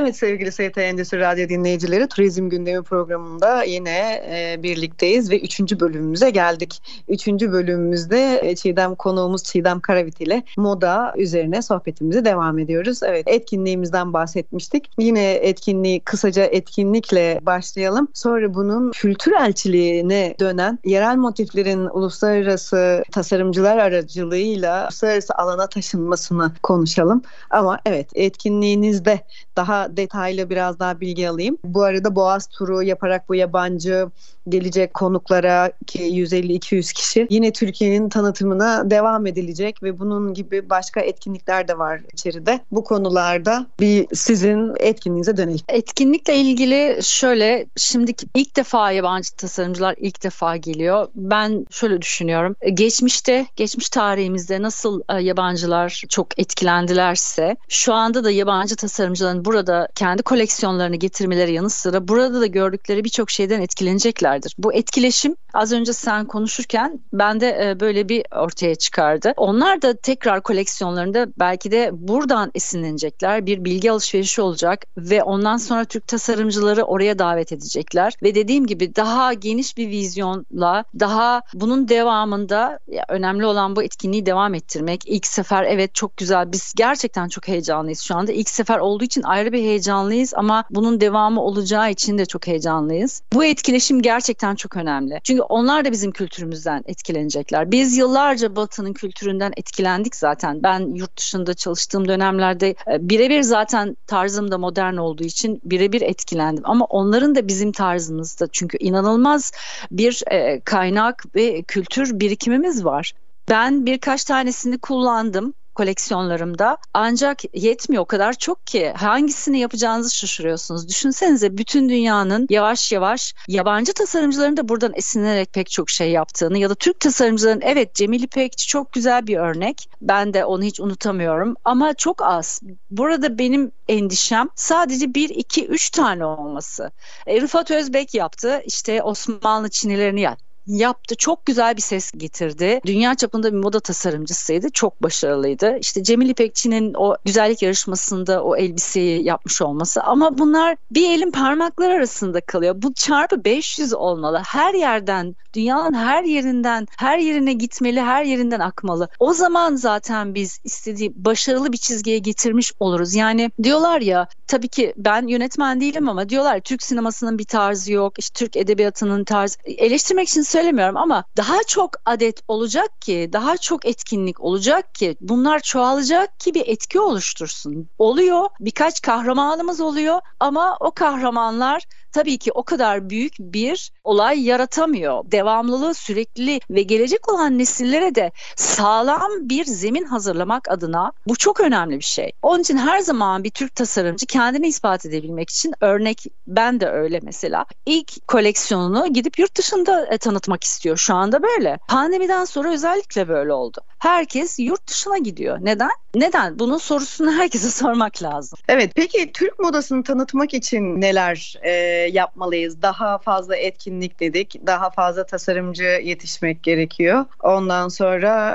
Evet sevgili ST Endüstri Radyo dinleyicileri Turizm Gündemi programında yine e, birlikteyiz ve üçüncü bölümümüze geldik. Üçüncü bölümümüzde e, Çiğdem konuğumuz Çiğdem Karavit ile moda üzerine sohbetimizi devam ediyoruz. Evet etkinliğimizden bahsetmiştik. Yine etkinliği kısaca etkinlikle başlayalım. Sonra bunun kültür elçiliğine dönen yerel motiflerin uluslararası tasarımcılar aracılığıyla uluslararası alana taşınmasını konuşalım. Ama evet etkinliğinizde daha detaylı biraz daha bilgi alayım. Bu arada Boğaz turu yaparak bu yabancı gelecek konuklara ki 150-200 kişi yine Türkiye'nin tanıtımına devam edilecek ve bunun gibi başka etkinlikler de var içeride. Bu konularda bir sizin etkinliğinize dönelim. Etkinlikle ilgili şöyle şimdi ilk defa yabancı tasarımcılar ilk defa geliyor. Ben şöyle düşünüyorum. Geçmişte, geçmiş tarihimizde nasıl e, yabancılar çok etkilendilerse şu anda da yabancı tasarımcıların burada kendi koleksiyonlarını getirmeleri yanı sıra burada da gördükleri birçok şeyden etkilenecekler vardır. Bu etkileşim az önce sen konuşurken ben de e, böyle bir ortaya çıkardı. Onlar da tekrar koleksiyonlarında belki de buradan esinlenecekler. Bir bilgi alışverişi olacak ve ondan sonra Türk tasarımcıları oraya davet edecekler. Ve dediğim gibi daha geniş bir vizyonla daha bunun devamında önemli olan bu etkinliği devam ettirmek. İlk sefer evet çok güzel biz gerçekten çok heyecanlıyız şu anda. İlk sefer olduğu için ayrı bir heyecanlıyız ama bunun devamı olacağı için de çok heyecanlıyız. Bu etkileşim gerçekten çok önemli. Çünkü onlar da bizim kültürümüzden etkilenecekler. Biz yıllarca Batı'nın kültüründen etkilendik zaten. Ben yurt dışında çalıştığım dönemlerde e, birebir zaten tarzım da modern olduğu için birebir etkilendim. Ama onların da bizim tarzımızda çünkü inanılmaz bir e, kaynak ve kültür birikimimiz var. Ben birkaç tanesini kullandım koleksiyonlarımda. Ancak yetmiyor o kadar çok ki hangisini yapacağınızı şaşırıyorsunuz. Düşünsenize bütün dünyanın yavaş yavaş yabancı tasarımcıların da buradan esinlenerek pek çok şey yaptığını ya da Türk tasarımcıların evet Cemil İpekçi çok güzel bir örnek. Ben de onu hiç unutamıyorum ama çok az. Burada benim endişem sadece bir, iki, üç tane olması. E, Rıfat Özbek yaptı. işte Osmanlı çinilerini yaptı yaptı. Çok güzel bir ses getirdi. Dünya çapında bir moda tasarımcısıydı. Çok başarılıydı. İşte Cemil İpekçi'nin o güzellik yarışmasında o elbiseyi yapmış olması. Ama bunlar bir elin parmakları arasında kalıyor. Bu çarpı 500 olmalı. Her yerden, dünyanın her yerinden, her yerine gitmeli, her yerinden akmalı. O zaman zaten biz istediği başarılı bir çizgiye getirmiş oluruz. Yani diyorlar ya tabii ki ben yönetmen değilim ama diyorlar Türk sinemasının bir tarzı yok. İşte Türk edebiyatının tarzı. Eleştirmek için söylemiyorum ama daha çok adet olacak ki, daha çok etkinlik olacak ki, bunlar çoğalacak ki bir etki oluştursun. Oluyor, birkaç kahramanımız oluyor ama o kahramanlar tabii ki o kadar büyük bir olay yaratamıyor. Devamlılığı sürekli ve gelecek olan nesillere de sağlam bir zemin hazırlamak adına bu çok önemli bir şey. Onun için her zaman bir Türk tasarımcı kendini ispat edebilmek için örnek ben de öyle mesela ilk koleksiyonunu gidip yurt dışında e, tanıtmak istiyor. Şu anda böyle. Pandemiden sonra özellikle böyle oldu. Herkes yurt dışına gidiyor. Neden? Neden? Bunun sorusunu [LAUGHS] herkese sormak lazım. Evet. Peki Türk modasını tanıtmak için neler e, yapmalıyız? Daha fazla etkinlik dedik. Daha fazla tasarımcı yetişmek gerekiyor. Ondan sonra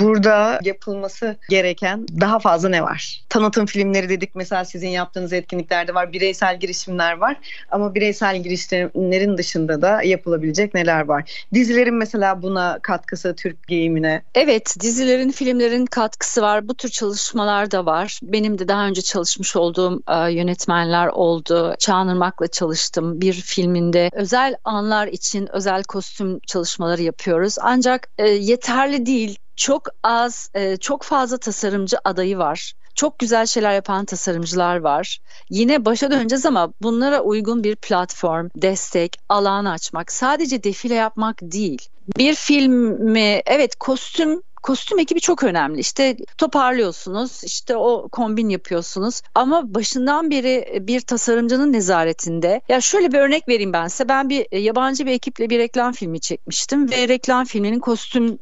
burada yapılması gereken daha fazla ne var? Tanıtım filmleri dedik. Mesela sizin yaptığınız etkinliklerde var. Bireysel girişimler var. Ama bireysel girişimlerin dışında da yapılabilecek neler var? Dizilerin mesela buna katkısı Türk giyimine. Evet, dizilerin, filmlerin katkısı var. Bu tür çalışmalar da var. Benim de daha önce çalışmış olduğum e, yönetmenler oldu. Çağınırmak'la çalıştım. Bir filminde özel anlar için özel kostüm çalışmaları yapıyoruz. Ancak e, yeterli değil. Çok az, e, çok fazla tasarımcı adayı var. Çok güzel şeyler yapan tasarımcılar var. Yine başa döneceğiz ama bunlara uygun bir platform, destek, alan açmak, sadece defile yapmak değil. Bir filmi, evet kostüm kostüm ekibi çok önemli. İşte toparlıyorsunuz, işte o kombin yapıyorsunuz ama başından beri bir tasarımcının nezaretinde. Ya şöyle bir örnek vereyim ben size. Ben bir yabancı bir ekiple bir reklam filmi çekmiştim ve reklam filminin kostüm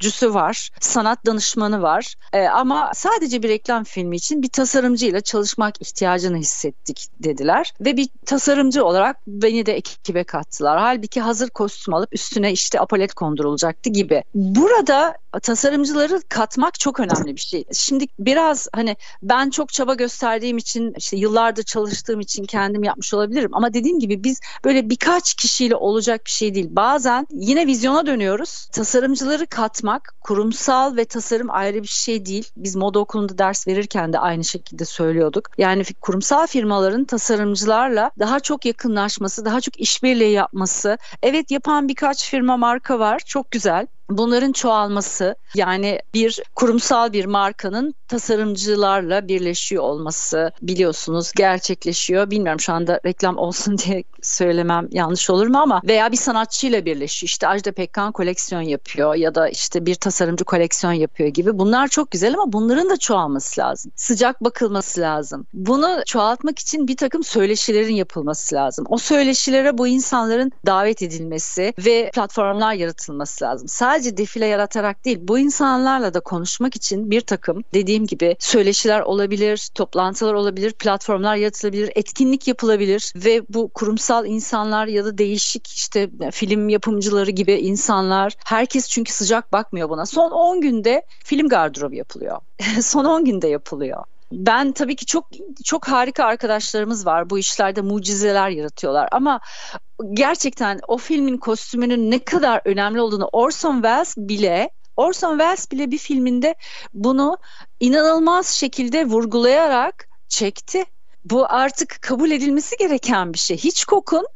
cüsü var, sanat danışmanı var. E, ama sadece bir reklam filmi için bir tasarımcıyla çalışmak ihtiyacını hissettik dediler. Ve bir tasarımcı olarak beni de ekibe kattılar. Halbuki hazır kostüm alıp üstüne işte apalet kondurulacaktı gibi. Burada tasarımcıları katmak çok önemli bir şey. Şimdi biraz hani ben çok çaba gösterdiğim için işte yıllardır çalıştığım için kendim yapmış olabilirim ama dediğim gibi biz böyle birkaç kişiyle olacak bir şey değil. Bazen yine vizyona dönüyoruz. Tasarımcıları katmak, kurumsal ve tasarım ayrı bir şey değil. Biz moda okulunda ders verirken de aynı şekilde söylüyorduk. Yani kurumsal firmaların tasarımcılarla daha çok yakınlaşması, daha çok işbirliği yapması. Evet yapan birkaç firma marka var. Çok güzel. Bunların çoğalması yani bir kurumsal bir markanın tasarımcılarla birleşiyor olması biliyorsunuz gerçekleşiyor. Bilmiyorum şu anda reklam olsun [LAUGHS] diye söylemem yanlış olur mu ama veya bir sanatçıyla birleşiyor. İşte Ajda Pekkan koleksiyon yapıyor ya da işte bir tasarımcı koleksiyon yapıyor gibi. Bunlar çok güzel ama bunların da çoğalması lazım. Sıcak bakılması lazım. Bunu çoğaltmak için bir takım söyleşilerin yapılması lazım. O söyleşilere bu insanların davet edilmesi ve platformlar yaratılması lazım. Sadece defile yaratarak değil bu insanlarla da konuşmak için bir takım dediğim gibi söyleşiler olabilir, toplantılar olabilir, platformlar yaratılabilir, etkinlik yapılabilir ve bu kurumsal insanlar ya da değişik işte film yapımcıları gibi insanlar herkes çünkü sıcak bakmıyor buna. Son 10 günde film gardırobu yapılıyor. [LAUGHS] Son 10 günde yapılıyor. Ben tabii ki çok çok harika arkadaşlarımız var. Bu işlerde mucizeler yaratıyorlar ama gerçekten o filmin kostümünün ne kadar önemli olduğunu Orson Welles bile Orson Welles bile bir filminde bunu inanılmaz şekilde vurgulayarak çekti. Bu artık kabul edilmesi gereken bir şey. Hitchcock'un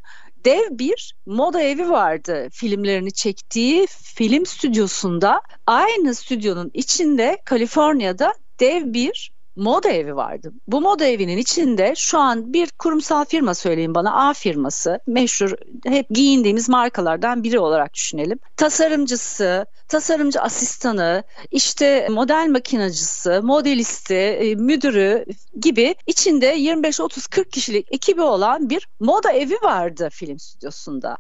dev bir moda evi vardı filmlerini çektiği film stüdyosunda. Aynı stüdyonun içinde Kaliforniya'da dev bir moda evi vardı. Bu moda evinin içinde şu an bir kurumsal firma söyleyin bana A firması meşhur hep giyindiğimiz markalardan biri olarak düşünelim. Tasarımcısı, tasarımcı asistanı, işte model makinacısı, modelisti, e, müdürü gibi içinde 25-30-40 kişilik ekibi olan bir moda evi vardı film stüdyosunda.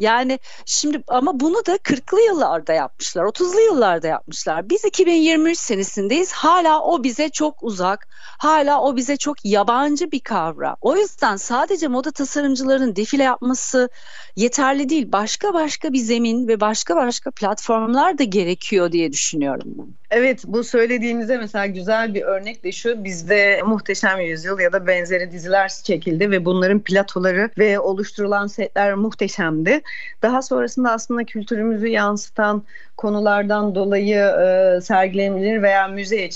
Yani şimdi ama bunu da 40'lı yıllarda yapmışlar, 30'lu yıllarda yapmışlar. Biz 2023 senesindeyiz. Hala o bize çok uzak. Hala o bize çok yabancı bir kavram. O yüzden sadece moda tasarımcıların defile yapması yeterli değil. Başka başka bir zemin ve başka başka platformlar da gerekiyor diye düşünüyorum ben. Evet bu söylediğimizde mesela güzel bir örnek de şu bizde Muhteşem Yüzyıl ya da benzeri diziler çekildi ve bunların platoları ve oluşturulan setler muhteşemdi. Daha sonrasında aslında kültürümüzü yansıtan konulardan dolayı e, sergilenebilir veya müzeye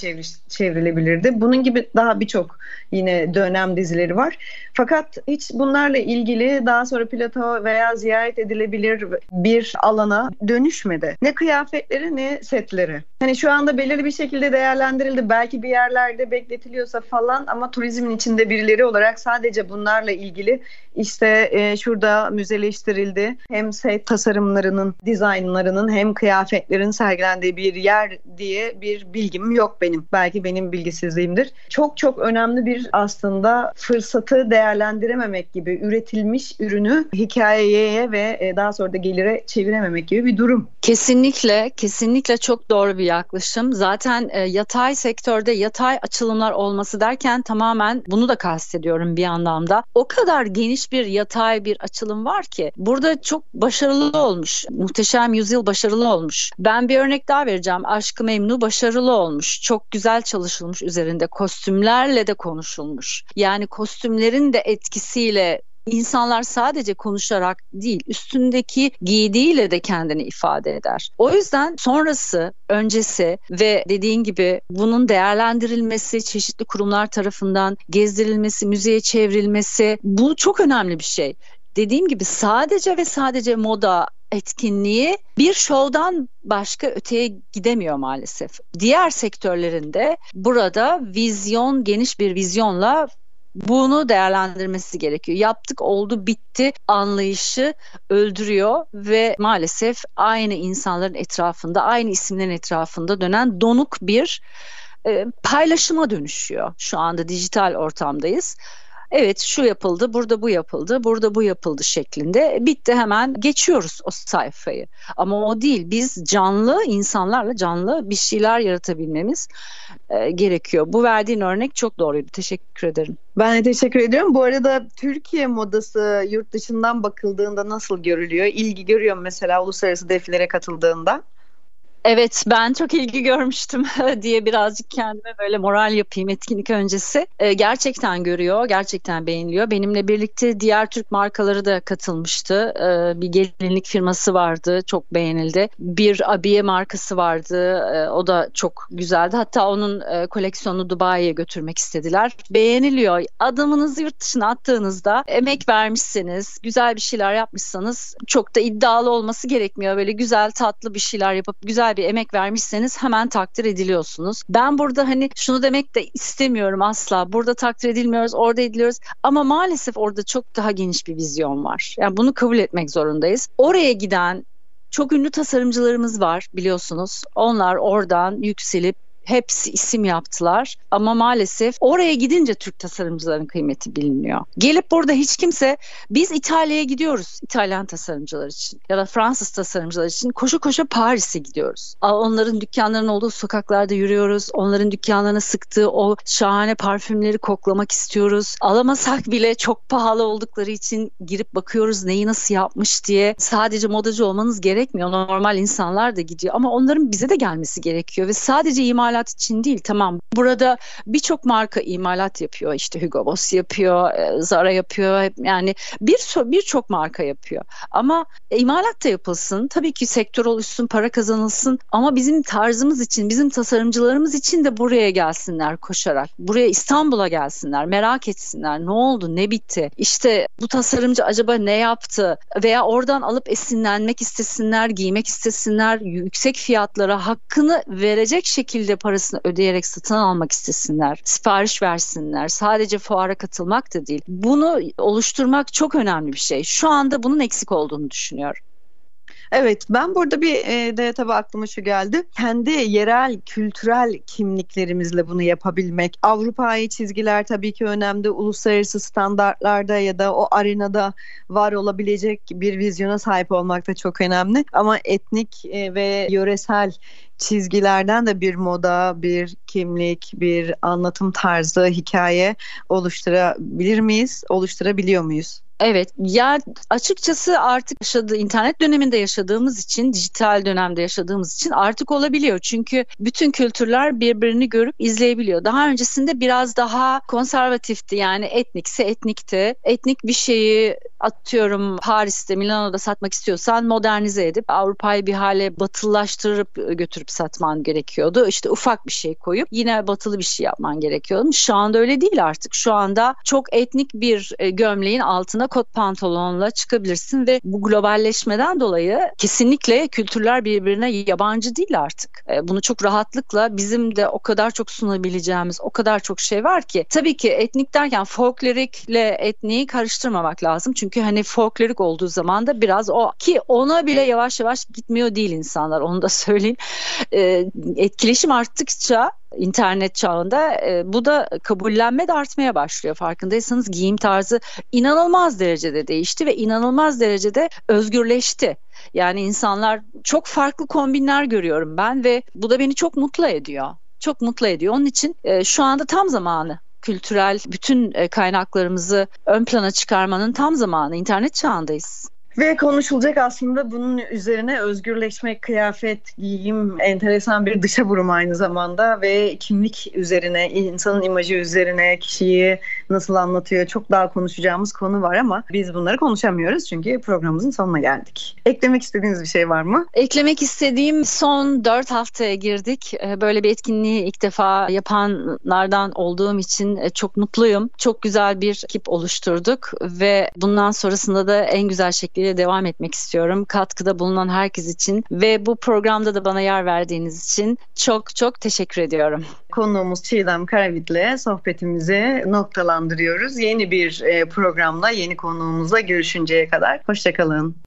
çevrilebilirdi. Bunun gibi daha birçok yine dönem dizileri var. Fakat hiç bunlarla ilgili daha sonra plato veya ziyaret edilebilir bir alana dönüşmedi. Ne kıyafetleri ne setleri. Hani şu anda belirli bir şekilde değerlendirildi. Belki bir yerlerde bekletiliyorsa falan ama turizmin içinde birileri olarak sadece bunlarla ilgili işte e, şurada müzeleştirildi. Hem set tasarımlarının, dizaynlarının hem kıyafetlerin sergilendiği bir yer diye bir bilgim yok benim. Belki benim bilgisizliğimdir. Çok çok önemli bir aslında fırsatı değerlendirememek gibi üretilmiş ürünü hikayeye ve e, daha sonra da gelire çevirememek gibi bir durum. Kesinlikle, kesinlikle çok doğru bir yaklaşım. Zaten e, yatay sektörde yatay açılımlar olması derken tamamen bunu da kastediyorum bir anlamda. O kadar geniş bir yatay bir açılım var ki burada çok başarılı olmuş. Muhteşem Yüzyıl başarılı olmuş. Ben bir örnek daha vereceğim. Aşkı Memnu başarılı olmuş. Çok güzel çalışılmış üzerinde. Kostümlerle de konuşulmuş. Yani kostümlerin de etkisiyle İnsanlar sadece konuşarak değil, üstündeki giydiğiyle de kendini ifade eder. O yüzden sonrası, öncesi ve dediğin gibi bunun değerlendirilmesi, çeşitli kurumlar tarafından gezdirilmesi, müzeye çevrilmesi bu çok önemli bir şey. Dediğim gibi sadece ve sadece moda etkinliği bir şovdan başka öteye gidemiyor maalesef. Diğer sektörlerinde burada vizyon, geniş bir vizyonla bunu değerlendirmesi gerekiyor. Yaptık oldu bitti anlayışı öldürüyor ve maalesef aynı insanların etrafında aynı isimlerin etrafında dönen donuk bir e, paylaşıma dönüşüyor. Şu anda dijital ortamdayız evet şu yapıldı, burada bu yapıldı, burada bu yapıldı şeklinde bitti hemen geçiyoruz o sayfayı. Ama o değil. Biz canlı insanlarla canlı bir şeyler yaratabilmemiz e, gerekiyor. Bu verdiğin örnek çok doğruydu. Teşekkür ederim. Ben de teşekkür ediyorum. Bu arada Türkiye modası yurt dışından bakıldığında nasıl görülüyor? İlgi görüyor mesela uluslararası defilere katıldığında? Evet ben çok ilgi görmüştüm [LAUGHS] diye birazcık kendime böyle moral yapayım etkinlik öncesi. Ee, gerçekten görüyor, gerçekten beğeniliyor. Benimle birlikte diğer Türk markaları da katılmıştı. Ee, bir gelinlik firması vardı, çok beğenildi. Bir abiye markası vardı, ee, o da çok güzeldi. Hatta onun e, koleksiyonunu Dubai'ye götürmek istediler. Beğeniliyor. Adımınızı yurt dışına attığınızda emek vermişseniz, güzel bir şeyler yapmışsanız çok da iddialı olması gerekmiyor. Böyle güzel tatlı bir şeyler yapıp güzel bir emek vermişseniz hemen takdir ediliyorsunuz. Ben burada hani şunu demek de istemiyorum asla. Burada takdir edilmiyoruz, orada ediliyoruz. Ama maalesef orada çok daha geniş bir vizyon var. Yani bunu kabul etmek zorundayız. Oraya giden çok ünlü tasarımcılarımız var biliyorsunuz. Onlar oradan yükselip hepsi isim yaptılar ama maalesef oraya gidince Türk tasarımcıların kıymeti biliniyor. Gelip burada hiç kimse biz İtalya'ya gidiyoruz İtalyan tasarımcılar için ya da Fransız tasarımcılar için koşu koşu Paris'e gidiyoruz. Onların dükkanlarının olduğu sokaklarda yürüyoruz. Onların dükkanlarına sıktığı o şahane parfümleri koklamak istiyoruz. Alamasak bile çok pahalı oldukları için girip bakıyoruz neyi nasıl yapmış diye. Sadece modacı olmanız gerekmiyor. Normal insanlar da gidiyor ama onların bize de gelmesi gerekiyor ve sadece imalat imalat için değil tamam. Burada birçok marka imalat yapıyor. İşte Hugo Boss yapıyor, e, Zara yapıyor. Yani bir birçok marka yapıyor. Ama imalat da yapılsın. Tabii ki sektör oluşsun, para kazanılsın ama bizim tarzımız için, bizim tasarımcılarımız için de buraya gelsinler koşarak. Buraya İstanbul'a gelsinler, merak etsinler. Ne oldu, ne bitti? İşte bu tasarımcı acaba ne yaptı? Veya oradan alıp esinlenmek istesinler, giymek istesinler, yüksek fiyatlara hakkını verecek şekilde parasını ödeyerek satın almak istesinler, sipariş versinler. Sadece fuara katılmak da değil. Bunu oluşturmak çok önemli bir şey. Şu anda bunun eksik olduğunu düşünüyorum. Evet ben burada bir e, de tabii aklıma şu geldi. Kendi yerel kültürel kimliklerimizle bunu yapabilmek. Avrupa'yı çizgiler tabii ki önemli. Uluslararası standartlarda ya da o arenada var olabilecek bir vizyona sahip olmak da çok önemli. Ama etnik e, ve yöresel çizgilerden de bir moda, bir kimlik, bir anlatım tarzı, hikaye oluşturabilir miyiz? Oluşturabiliyor muyuz? Evet ya açıkçası artık yaşadığı internet döneminde yaşadığımız için dijital dönemde yaşadığımız için artık olabiliyor. Çünkü bütün kültürler birbirini görüp izleyebiliyor. Daha öncesinde biraz daha konservatifti yani etnikse etnikti. Etnik bir şeyi atıyorum Paris'te Milano'da satmak istiyorsan modernize edip Avrupa'yı bir hale batılılaştırıp götürüp satman gerekiyordu. İşte ufak bir şey koyup yine batılı bir şey yapman gerekiyordu. Şu anda öyle değil artık. Şu anda çok etnik bir e, gömleğin altına kot pantolonla çıkabilirsin ve bu globalleşmeden dolayı kesinlikle kültürler birbirine yabancı değil artık. E, bunu çok rahatlıkla bizim de o kadar çok sunabileceğimiz o kadar çok şey var ki. Tabii ki etnik derken folklorikle etniği karıştırmamak lazım. Çünkü hani folklorik olduğu zaman da biraz o ki ona bile yavaş yavaş gitmiyor değil insanlar onu da [LAUGHS] söyleyeyim. E, etkileşim arttıkça internet çağında e, bu da kabullenme de artmaya başlıyor. Farkındaysanız giyim tarzı inanılmaz derecede değişti ve inanılmaz derecede özgürleşti. Yani insanlar çok farklı kombinler görüyorum ben ve bu da beni çok mutlu ediyor. Çok mutlu ediyor. Onun için e, şu anda tam zamanı kültürel bütün e, kaynaklarımızı ön plana çıkarmanın tam zamanı. İnternet çağındayız. Ve konuşulacak aslında bunun üzerine özgürleşmek, kıyafet, giyim, enteresan bir dışa vurum aynı zamanda ve kimlik üzerine, insanın imajı üzerine, kişiyi nasıl anlatıyor çok daha konuşacağımız konu var ama biz bunları konuşamıyoruz çünkü programımızın sonuna geldik. Eklemek istediğiniz bir şey var mı? Eklemek istediğim son 4 haftaya girdik. Ee, böyle bir etkinliği ilk defa yapanlardan olduğum için e, çok mutluyum. Çok güzel bir ekip oluşturduk ve bundan sonrasında da en güzel şekilde şekilde devam etmek istiyorum. Katkıda bulunan herkes için ve bu programda da bana yer verdiğiniz için çok çok teşekkür ediyorum. Konuğumuz Çiğdem Karavit'le sohbetimizi noktalandırıyoruz. Yeni bir e, programla, yeni konuğumuzla görüşünceye kadar. Hoşçakalın.